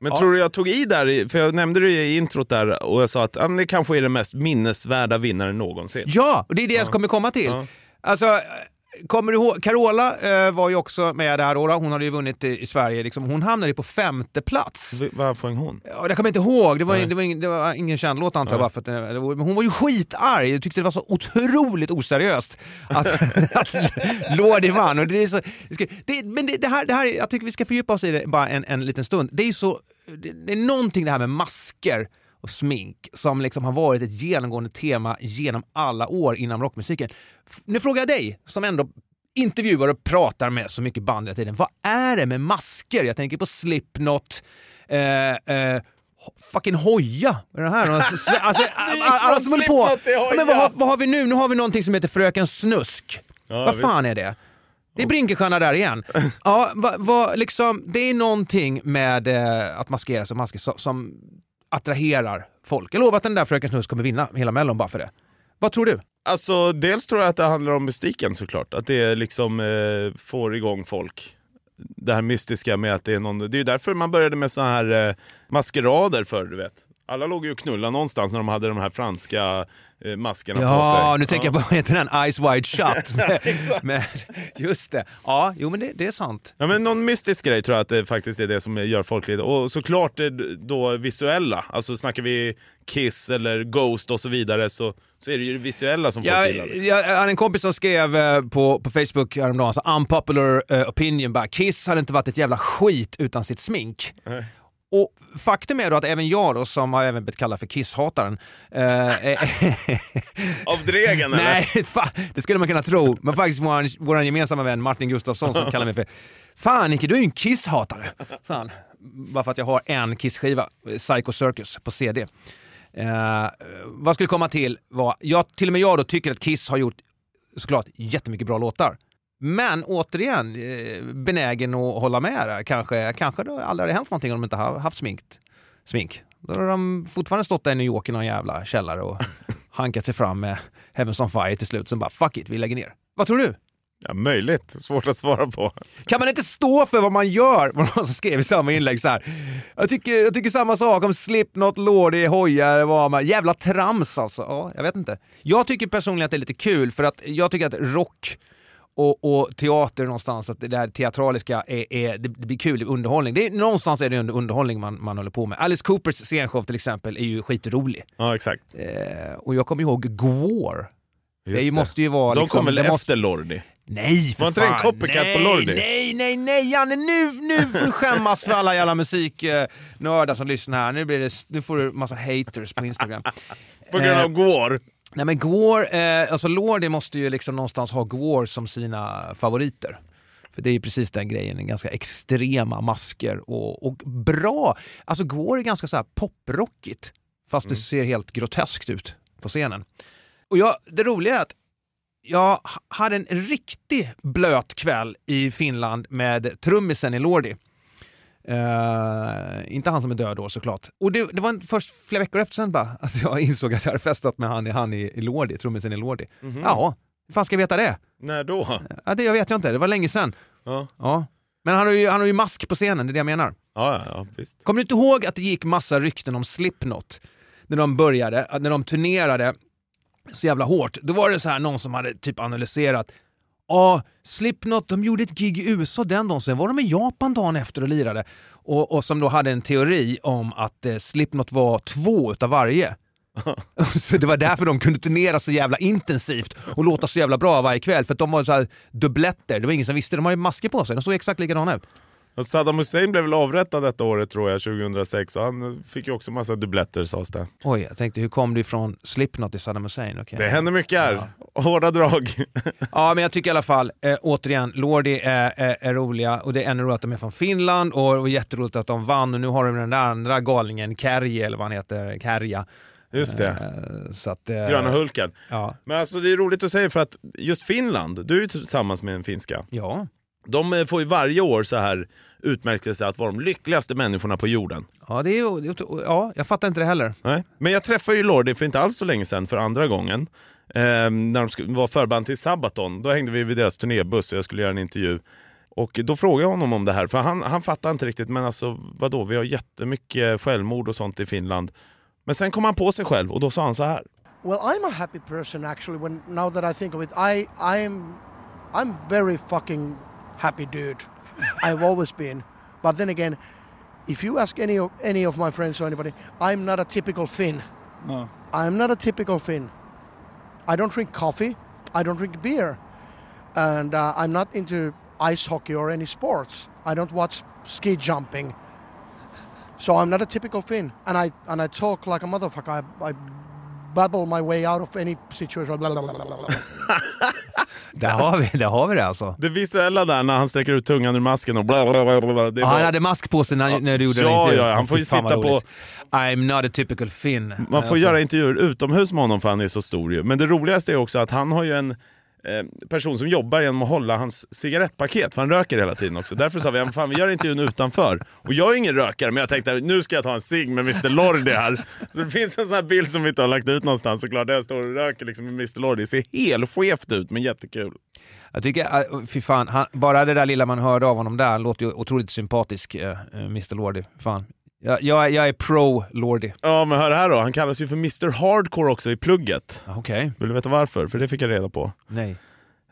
Men Ja. tror du jag tog i där, för jag nämnde det i introt där och jag sa att ja, det kanske är den mest minnesvärda vinnaren någonsin. Ja, och det är det jag kommer komma till. Ja. Alltså, kommer du ihåg, Carola eh, var ju också med där då, hon hade ju vunnit i, i Sverige, liksom. hon hamnade ju på femte plats. V- Vad sjöng hon? Ja, det kommer jag inte ihåg, det var, det var, ingen, det var ingen känd låt antar jag bara för att det, var, men hon var ju skitarg, jag tyckte det var så otroligt oseriöst att, att Lordi vann. Och det är så, det men det, det, här, det här, jag tycker vi ska fördjupa oss i det bara en, en liten stund. Det är så, det, det är någonting det här med masker och smink som liksom har varit ett genomgående tema genom alla år inom rockmusiken. F- Nu frågar jag dig, som ändå intervjuar och pratar med så mycket band hela tiden. Vad är det med masker? Jag tänker på Slipknot, eh, eh, fucking Hoja. Är det här? Alltså, alltså, alla som håller på. Ja, men vad, har- vad har vi nu? Nu har vi någonting som heter Fröken Snusk. Ja, vad visst. fan är det? Det är Brinkestjärna där igen. Ja, va, va, liksom, det är någonting med eh, att maskera sig masker som, som attraherar folk. Jag lovar att den där Fröken Snusk kommer vinna hela Mellon bara för det. Vad tror du? Alltså, dels tror jag att det handlar om mystiken såklart. Att det liksom eh, får igång folk. Det här mystiska med att det är någon... Det är ju därför man började med såna här eh, maskerader förr, du vet. Alla låg ju och knullade någonstans när de hade de här franska eh, maskerna på sig. Ja, nu tänker jag på, vad heter den? Eyes Wide Shut. med, med, just det. Ja, jo men det, det är sant. Ja men någon mystisk grej tror jag att det faktiskt är det som gör folk lite, och såklart det då visuella, alltså snackar vi Kiss eller Ghost och så vidare så, så är det ju det visuella som folk Jag, gillar. Liksom. jag, hade en kompis som skrev eh, på, på Facebook häromdagen, så unpopular eh, opinion bara, Kiss hade inte varit ett jävla skit utan sitt smink. Nej. Och faktum är då att även jag då, som har även blivit kallad för Kiss-hataren, eh, eh, Av Dregen eller? Nej, fan, det skulle man kunna tro. Men faktiskt vår, vår gemensamma vän Martin Gustafsson som kallar mig för Fan Nicke, du är ju en Kiss-hatare, sa han. Bara för att jag har en Kiss-skiva, eh, Psycho Circus, på CD. Eh, vad skulle komma till var, jag, till och med jag då tycker att Kiss har gjort såklart jättemycket bra låtar. Men återigen, eh, benägen att hålla med där. Kanske, kanske det aldrig hade hänt någonting om de inte har haft sminkt. smink. Då har de fortfarande stått där i New York i någon jävla källare och hankat sig fram med Heavens on Fire till slut. Sen bara fuck it, vi lägger ner. Vad tror du? Ja, möjligt. Svårt att svara på. Kan man inte stå för vad man gör? Var någon som skrev i samma inlägg så här. Jag tycker, jag tycker samma sak om Slipknot, Lordi, Hoja, vad man... Jävla trams alltså. Ja, jag vet inte. Jag tycker personligen att det är lite kul för att jag tycker att rock och, och teater någonstans, att det här teatraliska är, är det, det blir kul, underhållning. Det är, någonstans är det under underhållning man, man håller på med. Alice Coopers scenshow till exempel är ju skitrolig. Ja, exakt. Eh, och jag kommer ihåg Gwar. Just Det måste ju vara De liksom, kom väl det efter måste- Lordi? Nej för Var inte det en fan. copycat nej, på Lordi? Nej, nej, nej Janne, nu, nu får du skämmas för alla jävla musiknördar som lyssnar här. Nu, blir det, nu får du massa haters på Instagram. På grund av Eh, Gore? Nej men Gwar, eh, alltså Lordi måste ju liksom någonstans ha Gwar som sina favoriter. För det är ju precis den grejen, ganska extrema masker och, och bra. Alltså Gwar är ganska så här poprockigt, fast det ser helt groteskt ut på scenen. Och jag, det roliga är att jag hade en riktigt blöt kväll i Finland med trummisen i Lordi. Eh, inte han som är död då såklart. Och det, det var en, först flera veckor efter sen bara, alltså jag insåg att jag hade festat med han, i- han i, i Lordi, trummisen i Lordi. Mhm. Ja, hur fan ska jag veta det? När då? Ja, det jag vet jag inte, det var länge sedan. Ja, Ja. Men han har, ju, han har ju mask på scenen, det är det jag menar. ja, ja visst. Kommer du inte ihåg att det gick massa rykten om Slipknot? När de började, när de turnerade så jävla hårt. Då var det så här någon som hade typ analyserat Ja, Slipknot, de gjorde ett gig i USA den dagen, sen var de i Japan dagen efter och lirade. Och, och som då hade en teori om att eh, Slipknot var två utav varje. så det var därför de kunde turnera så jävla intensivt och låta så jävla bra varje kväll, för att de var så här dubbletter. Det var ingen som visste, de hade ju masker på sig, de såg exakt likadana ut. Och Saddam Hussein blev väl avrättad detta året tror jag, 2006. Och han fick ju också massa dubbletter sades det. Oj, jag tänkte hur kom du ifrån Slipknot till Saddam Hussein? Okej. Det händer mycket här. Hårda drag. Ja, men jag tycker i alla fall, eh, återigen, Lordi är, är, är roliga och det är ännu roligt att de är från Finland och, och jätteroligt att de vann och nu har de den där andra galningen, Kärje eller vad han heter, Kärja. Just det. Eh, så att, eh, Gröna Hulken. Ja. Men alltså det är roligt att säga för att just Finland, du är ju tillsammans med en finska. ja. De eh, får ju varje år så här utmärkelse att vara de lyckligaste människorna på jorden. Ja, det är, ju- det är- ja, jag fattar inte det heller. Nej. Men jag träffade ju Lordi för inte alls så länge sedan för andra gången. Eh, när de var förband till Sabaton. Då hängde vi vid deras turnébuss och jag skulle göra en intervju. Och då frågade jag honom om det här, för han, han fattar inte riktigt, men alltså vadå, vi har jättemycket självmord och sånt i Finland. Men sen kom han på sig själv och då sa han så här. Well, I'm a happy person actually. When now that I think of it, I I'm I'm very fucking happy dude. I've always been. But then again, if you ask any of any of my friends or anybody, I'm not a typical Finn. No. I'm not a typical Finn. I don't drink coffee. I don't drink beer, and uh, I'm not into ice hockey or any sports. I don't watch ski jumping. So I'm not a typical Finn, and I and I talk like a motherfucker. I, I babble my way out of any situation. Där har vi, där har vi det alltså. Det visuella där när han sträcker ut tungan ur masken och bla bla bla. bla det var- han hade mask på sig när, Ja, när du gjorde ja, den intervjun. ja, han får ju sitta på-. I'm not a typical Finn. Man får Alltså, göra intervjuer utomhus med honom för han är så stor ju. Men det roligaste är också att han har ju en eh, person som jobbar genom att hålla hans cigarettpaket, för han röker hela tiden också. Därför sa vi, fan vi gör intervjun utanför. Och jag är ingen rökare, men jag tänkte nu ska jag ta en cigg med Mr Lordi här. Så det finns en sån här bild som vi inte har lagt ut någonstans såklart, där jag står och röker liksom med Mr Lordi. Det ser helt skevt ut, men jättekul. Jag tycker, eh, fy fan, han, bara det där lilla man hörde av honom där, han låter ju otroligt sympatisk, eh, eh, äh, Mr Lordi. Fan. Jag, jag, är- jag är pro Lordi. Ja, men hör här då, han kallas ju för Mr Hardcore också i plugget. Ah, Okej, Vill du veta varför? För det fick jag reda på. nej.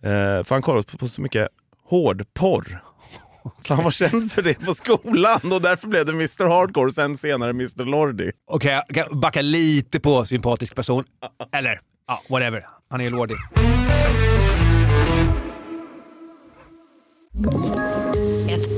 Eh, för han kollade på, på så mycket hårdporr. Så han var känd för det på skolan och därför blev det Mr Hardcore och sen senare Mr Lordi. Okej, jag kan backa lite på sympatisk person. Eller, ja, whatever. Han är Lordi.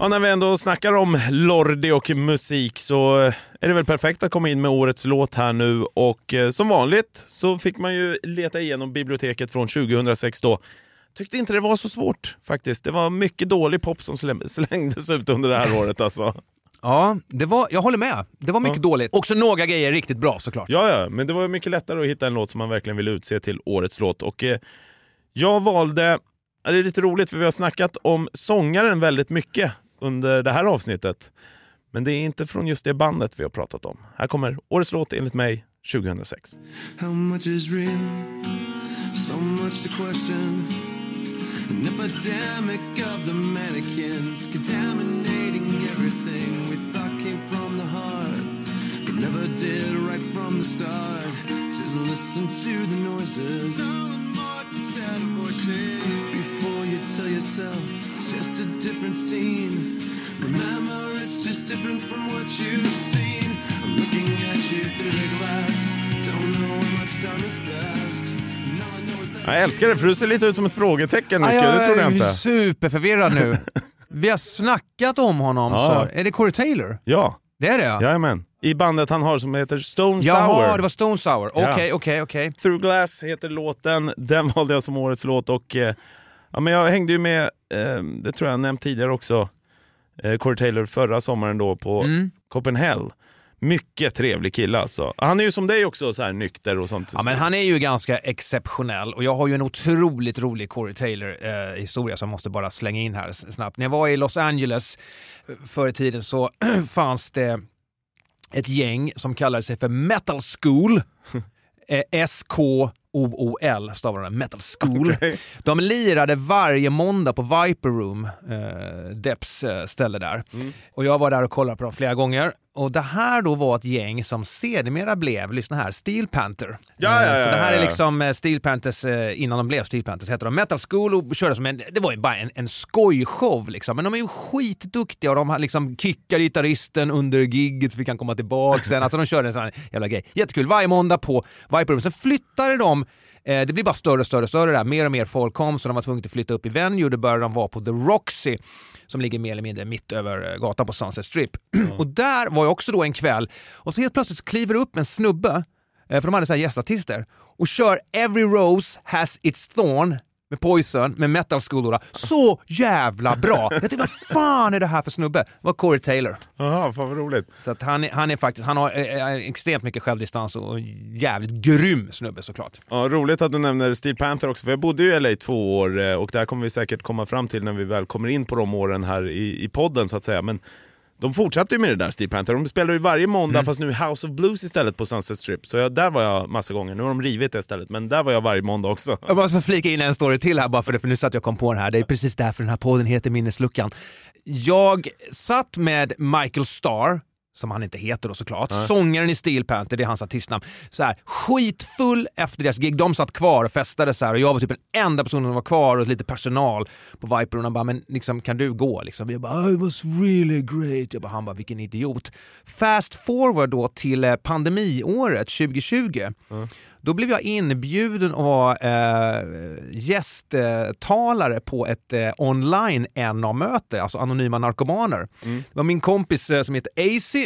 Ja, när vi ändå snackar om Lordi och musik så är det väl perfekt att komma in med årets låt här nu och eh, som vanligt så fick man ju leta igenom biblioteket från 2006 då. Tyckte inte det var så svårt faktiskt. Det var mycket dålig pop som slä- slängdes ut under det här året alltså. Ja, det var, jag håller med. Det var mycket Ja. dåligt. Också några grejer riktigt bra såklart. Ja, ja, men det var mycket lättare att hitta en låt som man verkligen vill utse till årets låt. Och eh, jag valde, det är lite roligt för vi har snackat om sångaren väldigt mycket under det här avsnittet. Men det är inte från just det bandet vi har pratat om. Här kommer årets låt enligt mig 2006. How much is real? So much to question. An epidemic of the mannequins contaminating everything we thought came from the heart, but never did right from the start. Just listen to the noises. Before you tell yourself it's just a different scene. Remember, it's just different from what you've seen. I'm looking at you through the glass. Don't know how much time has passed. Jag älskar det för du ser lite ut som ett frågetecken Nicke, det trodde jag är inte. superförvirrad nu. Vi har snackat om honom, Ja. så är det Corey Taylor? Ja, Det är det ja. jajamän. I bandet han har som heter Stone Jaha, Sour. det var Stone Sour. Ja. Okej, okej, okej. Through Glass heter låten, den valde jag som årets låt och eh, ja, men jag hängde ju med, eh, det tror jag jag nämnt tidigare också, eh, Corey Taylor förra sommaren då på Mm. Copenhagen. Mycket trevlig kille alltså. Han är ju som dig också så här nykter och sånt. Ja, men han är ju ganska exceptionell och jag har ju en otroligt rolig Corey Taylor-historia som jag måste bara slänga in här snabbt. När jag var i Los Angeles eh, förr i tiden så fanns det ett gäng som kallade sig för Metal School. Eh, S-K-O-O-L stavar de, Metal School. Okej. De lirade varje måndag på Viper Room, eh, Depps eh, ställe där. Och jag var där och kollade på dem flera gånger. Och det här då var ett gäng som sedermera blev, lyssna här, Steel Panther. Ja, ja, Eh, ja, Så det här är liksom eh, Steel Panthers, eh, innan de blev Steel Panthers hette de. Metal School och körde som en, det var ju bara en, en skojshow liksom. Men de är ju skitduktiga och de har liksom kickade gitarristen under gigget så vi kan komma tillbaka sen. Alltså de körde en sån här jävla grej. Jättekul, varje måndag på Viper Room. Sen flyttade de Eh, det blir bara större och större och större där. Mer och mer folk kom så de var tvungna att flytta upp i venue. Då började de vara på The Roxy som ligger mer eller mindre mitt över eh, gatan på Sunset Strip. och där var jag också då en kväll och så helt plötsligt kliver det upp en snubbe, eh, för de hade så här gästartister, och kör Every Rose Has Its Thorn med Poison, med Metal School då. Så jävla bra! Jag tänkte, vad fan är det här för snubbe? Det var Corey Taylor. Jaha, fan vad roligt. Så att han, han är faktiskt, han har eh, eh, extremt mycket självdistans och jävligt grym snubbe såklart. Ja, roligt att du nämner Steel Panther också, för jag bodde ju i LA två år eh, och där kommer vi säkert komma fram till när vi väl kommer in på de åren här i, i podden så att säga. Men de fortsatte ju med det där Steel Panther. De spelar ju varje måndag fast nu House of Blues istället på Sunset Strip. Så jag, där var jag massa gånger. Nu har de rivit det stället, men där var jag varje måndag också. Jag måste flika in en story till här bara för det, för nu satt jag kom på den här. Det är precis därför den här podden heter Minnesluckan. Jag satt med Michael Starr, som han inte heter då såklart, sångaren i Steel Panther, det är hans artistnamn, så här, skitfull efter deras gig. De satt kvar och festade så här, och jag var typ den enda personen som var kvar och lite personal på Viper och de bara, men liksom, kan du gå? Liksom. Vi bara, "Oh, it was really great. Jag bara, han bara, vilken idiot. Fast forward då till eh, pandemiåret 2020. Då blev jag inbjuden att vara eh, gästtalare på ett eh, online NA-möte, alltså anonyma narkomaner. Det var min kompis eh, som heter AC.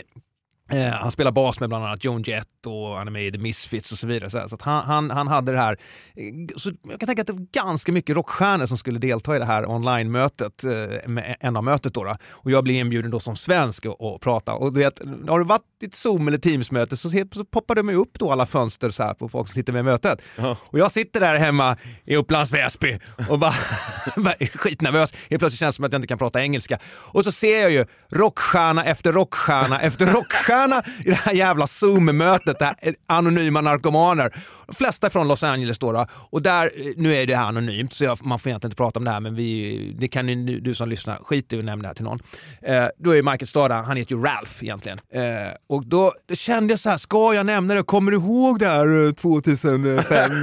Eh, han spelar bas med bland annat Joan Jett och han är med i The Misfits och så vidare. Så, att han, han, han hade det här. eh, Så jag kan tänka att det var ganska mycket rockstjärnor som skulle delta i det här online-mötet, eh, med NA-mötet då, då. Och jag blev inbjuden då som svensk och, och prata. Och du vet, har det varit ett Zoom eller Teams-möte så, så poppar det mig upp då alla fönster så här på folk som sitter med i mötet. Och jag sitter där hemma i Upplands Väsby och bara, bara skitnervös. Helt plötsligt känns det som att jag inte kan prata engelska. Och så ser jag ju rockstjärna efter rockstjärna efter rockstjärna i det här jävla Zoom-mötet, det här anonyma narkomaner. Flesta från Los Angeles då, då. och där, eh, nu är det här anonymt så jag, man får egentligen inte prata om det här men vi, det kan ju du som lyssnar, skit i att nämna det här till någon. Eh, då är ju Michael Stada, han heter ju Ralph egentligen. Eh, och då, då kände jag så här, ska jag nämna det? Kommer du ihåg det här eh, 2005?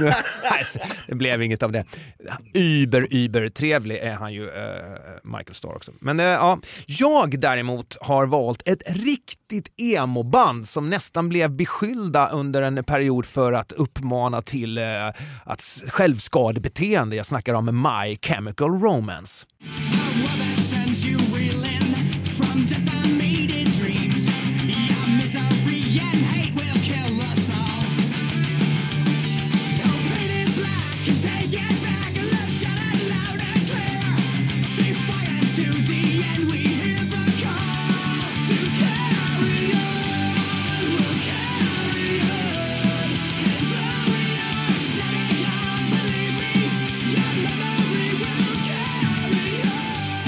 Nej, så det blev inget av det. Uber, uber trevlig är han ju, eh, Michael Starr också. Men eh, ja, jag däremot har valt ett riktigt emo-band som nästan blev beskyllda under en period för att uppmana till eh, att självskadebeteende. Jag snackar om My Chemical Romance.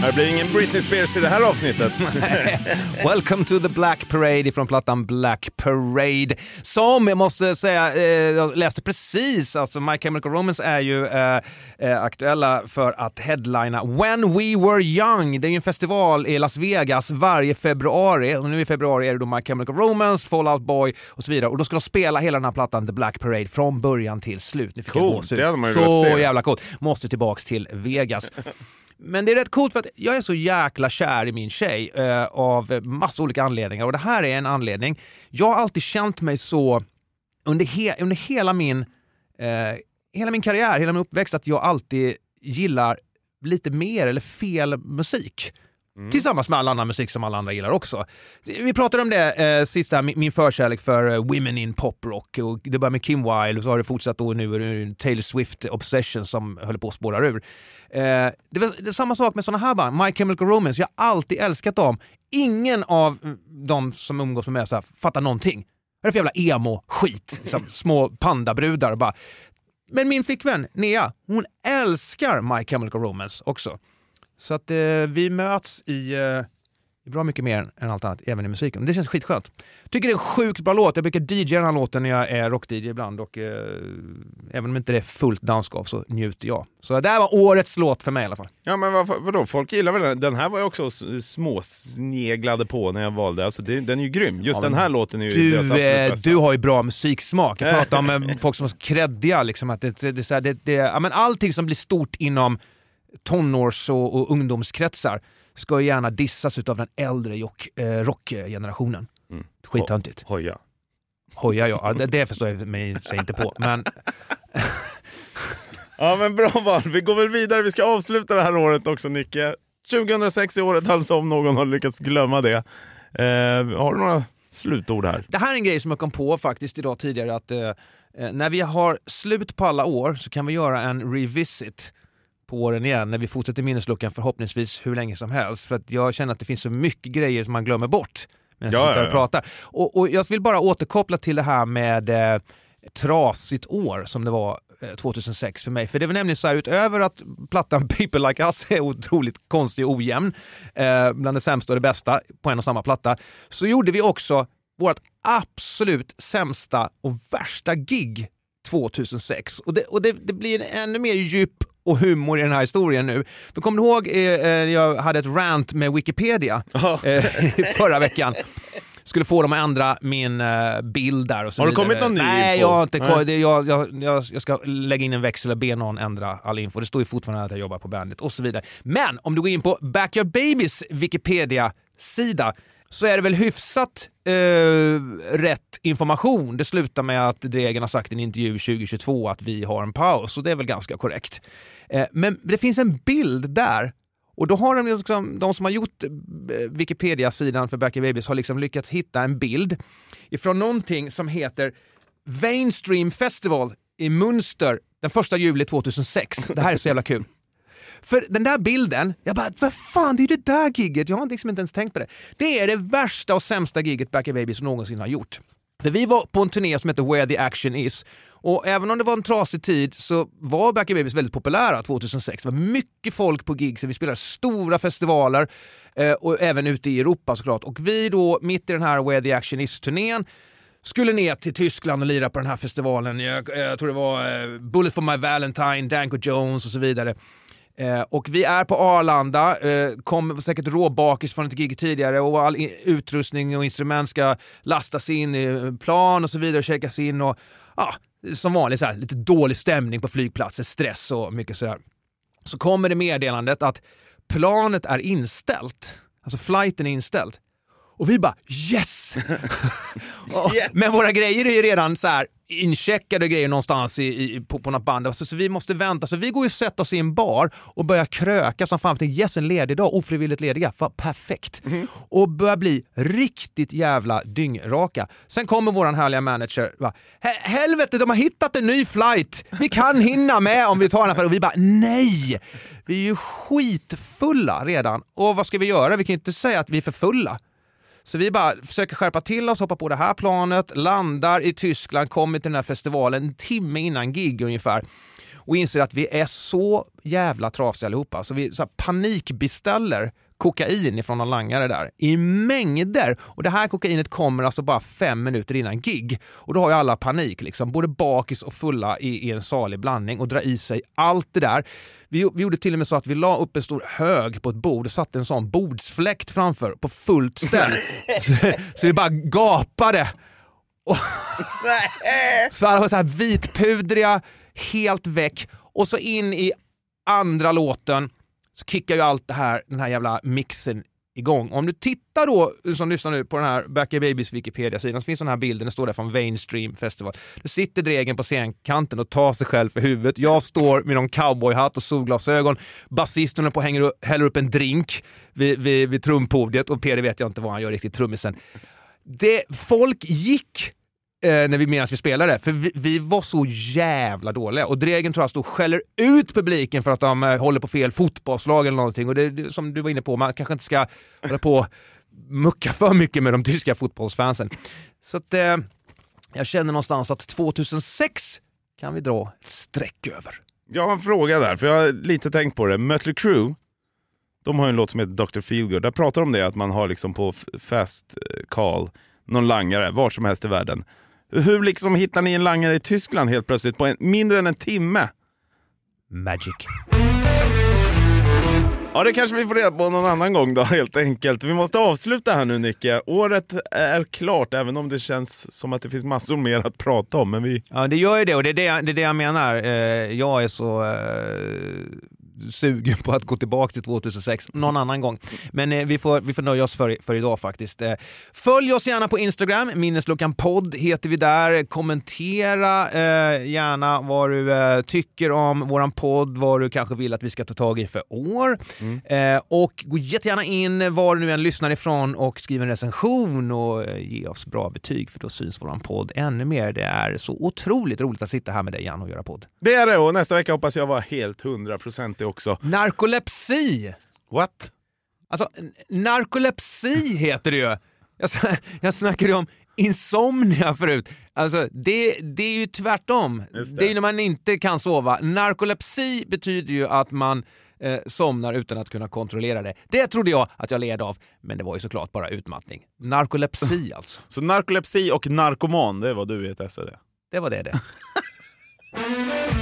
Det blir ingen Britney Spears i det här avsnittet. Welcome to the Black Parade från plattan Black Parade. Som jag måste säga, eh, jag läste precis, alltså My Chemical Romance är ju eh, eh, aktuella för att headlina When We Were Young. Det är ju en festival i Las Vegas varje februari. Och nu i februari är det då My Chemical Romance, Fall Out Boy och så vidare. Och då ska de spela hela den här plattan The Black Parade från början till slut. Nu fick jag Coolt, gåshud. man ju Så jävla coolt. Måste tillbaks till Vegas. Men det är rätt coolt för att jag är så jäkla kär i min tjej eh, av massa olika anledningar och det här är en anledning. Jag har alltid känt mig så under, he under hela, min, eh, hela min karriär, hela min uppväxt, att jag alltid gillar lite mer eller fel musik. Tillsammans med all annan musik som alla andra gillar också. Vi pratade om det eh, sist, här, min, min förkärlek för eh, Women in Poprock. Och det började med Kim Wilde och så har det fortsatt och nu Taylor Swift Obsession som höll på att spåra ur. Eh, det, var, det samma sak med såna här band, My Chemical Romance. Jag har alltid älskat dem. Ingen av mm, de som umgås med mig så här, fattar någonting. Vad är det för jävla emo-skit? Liksom, små pandabrudar bara. Men min flickvän Nea, hon älskar My Chemical Romance också. Så att eh, vi möts i, eh, Bra mycket mer än allt annat, även i musiken. Det känns skitskönt. Tycker det är en sjukt bra låt. Jag brukar DJa den här låten när jag är rock-DJ ibland och eh, även om inte det är fullt dansgolv så njuter jag. Så det här var årets låt för mig i alla fall. Ja men vad, vadå, folk gillar väl den? Den här var jag också småsneglade på när jag valde. Alltså, det, den är ju grym. Just Ja, den här låten är ju deras Du, absolut eh, bästa. du har ju bra musiksmak. Jag pratar om eh, folk som är kreddiga. Liksom, att det, det, det, det, det, ja, men allting som blir stort inom tonårs och, och ungdomskretsar ska ju gärna dissas av den äldre jock, eh, rockgenerationen. Mm. Skittöntigt. Hoja. Hoja ja, ja det, det förstår jag mig sig inte på. Men Ja men bra val, vi går väl vidare. Vi ska avsluta det här året också Nicke. 2006 är året alltså om någon har lyckats glömma det. Eh, har du några slutord här? Det här är en grej som jag kom på faktiskt idag tidigare att eh, eh, när vi har slut på alla år så kan vi göra en revisit på åren igen när vi fortsätter minnesluckan förhoppningsvis hur länge som helst. För att jag känner att det finns så mycket grejer som man glömmer bort medan Ja, jag sitter och pratar. Och, och jag vill bara återkoppla till det här med eh, trasigt år som det var eh, 2006 för mig. För det var nämligen så här, utöver att plattan People Like Us är otroligt konstig och ojämn, eh, bland det sämsta och det bästa på en och samma platta, så gjorde vi också vårt absolut sämsta och värsta gig 2006. Och det, och det, det blir ännu mer djup och humor i den här historien nu. För kommer du ihåg, eh, eh, jag hade ett rant med Wikipedia eh, förra veckan. Skulle få dem att ändra min eh, bild där och så Har det kommit någon ny Nej, info? jag har inte Nej. Jag, jag, jag, jag ska lägga in en växel och be någon ändra all info. Det står ju fortfarande att jag jobbar på bandet och så vidare. Men om du går in på Backyard Babies Wikipedia-sida så är det väl hyfsat eh, rätt information. Det slutar med att Dregen har sagt i en intervju 2022 att vi har en paus och det är väl ganska korrekt. Eh, men det finns en bild där och då har de, liksom, de som har gjort eh, Wikipedia-sidan för Backyard Babies har liksom lyckats hitta en bild ifrån någonting som heter Vainstream Festival i Münster den 1 juli 2006. Det här är så jävla kul. För den där bilden, jag bara, vad fan, det är ju det där gigget. Jag har liksom inte ens tänkt på det. Det är det värsta och sämsta gigget Backyard Babies någonsin har gjort. För vi var på en turné som heter Where the Action Is. Och även om det var en trasig tid så var Backyard Babies väldigt populära 2006. Det var mycket folk på gigs, vi spelade stora festivaler eh, och även ute i Europa såklart. Och vi då, mitt i den här Where the Action Is-turnén, skulle ner till Tyskland och lira på den här festivalen. Jag, jag tror det var eh, Bullet for my Valentine, Danko Jones och så vidare. Eh, och vi är på Arlanda, eh, kommer säkert råbakis från ett gig tidigare och all utrustning och instrument ska lastas in i plan och så vidare och checkas in. Och, ja, som vanligt så här, lite dålig stämning på flygplatsen, stress och mycket sådär. Så kommer det meddelandet att planet är inställt. Alltså flighten är inställd. Och vi bara yes! Och- Men våra grejer är ju redan så här incheckade grejer någonstans i, i, på, på något band. Så, så vi måste vänta. Så vi går ju och sätter oss i en bar och börjar kröka som fan. tänkte, Yes, en ledig dag, ofrivilligt lediga. Fan, perfekt. Och börjar bli riktigt jävla dyngraka. Sen kommer våran härliga manager. Va, "He- Helvete, de har hittat en ny flight! Vi kan hinna med om vi tar den här. Och vi bara nej! Vi är ju skitfulla redan. Och vad ska vi göra? Vi kan ju inte säga att vi är för fulla. Så vi bara försöker skärpa till oss, hoppa på det här planet, landar i Tyskland, kommer till den här festivalen en timme innan gig ungefär och inser att vi är så jävla trasiga allihopa. Så vi så här panikbeställer kokain ifrån någon langare där i mängder. Och det här kokainet kommer alltså bara fem minuter innan gig. Och då har ju alla panik, liksom, både bakis och fulla i, i en salig blandning och drar i sig allt det där. Vi, vi gjorde till och med så att vi la upp en stor hög på ett bord och satte en sån bordsfläkt framför på fullt ställ. så, så vi bara gapade. Och så alla var så här vitpudriga, helt väck. Och så in i andra låten så kickar ju allt det här, den här jävla mixen igång. Om du tittar då, du som lyssnar nu, på den här Backyard Babies Wikipedia-sidan så finns den här bilden, den står där från Vainstream Festival. Då sitter Dregen på scenkanten och tar sig själv för huvudet. Jag står med någon cowboyhatt och solglasögon. Basisten håller på och hänger och häller upp en drink vid, vid, vid trumpodiet och Peder vet jag inte vad han gör riktigt, trummisen. Det, folk gick eh, när vi, medan vi spelade, för vi, vi var så jävla dåliga. Och Dregen tror jag stod och skäller ut publiken för att de eh, håller på fel fotbollslag eller någonting. Och det, som du var inne på, man kanske inte ska hålla på och mucka för mycket med de tyska fotbollsfansen. Så att eh, jag känner någonstans att 2006 kan vi dra ett streck över. Jag har en fråga där, för jag har lite tänkt på det. Mötley Crüe, De har ju en låt som heter Dr. Feelgood. Där pratar de om det, att man har liksom på fast eh, call någon langare var som helst i världen. Hur liksom hittar ni en langare i Tyskland helt plötsligt på en, mindre än en timme? Magic. Ja, det kanske vi får reda på någon annan gång då, helt enkelt. Vi måste avsluta här nu, Nicke. Året är klart, även om det känns som att det finns massor mer att prata om. Men vi... Ja, det gör ju det och det är det, jag- det, är det jag menar. Eh, jag är så eh, sugen på att gå tillbaka till 2006 någon annan gång. Men eh, vi, får, vi får nöja oss för, för idag faktiskt. Eh, följ oss gärna på Instagram, minnesluckan podd heter vi där. Kommentera eh, gärna vad du eh, tycker om våran podd, vad du kanske vill att vi ska ta tag i för år. Eh, och gå jättegärna in var du nu än lyssnar ifrån och skriv en recension och eh, ge oss bra betyg för då syns våran podd ännu mer. Det är så otroligt roligt att sitta här med dig Jan och göra podd. Det är det, och nästa vecka hoppas jag vara helt hundraprocentig också. Narkolepsi! What? Alltså, narkolepsi heter det ju. Jag, jag snackade ju om insomnia förut. Alltså, det, det är ju tvärtom. Det. det. är när man inte kan sova. Narkolepsi betyder ju att man eh, somnar utan att kunna kontrollera det. Det trodde jag att jag led av, men det var ju såklart bara utmattning. Narkolepsi alltså. Så narkolepsi och narkoman, det är vad du är ett SED. Det var det det.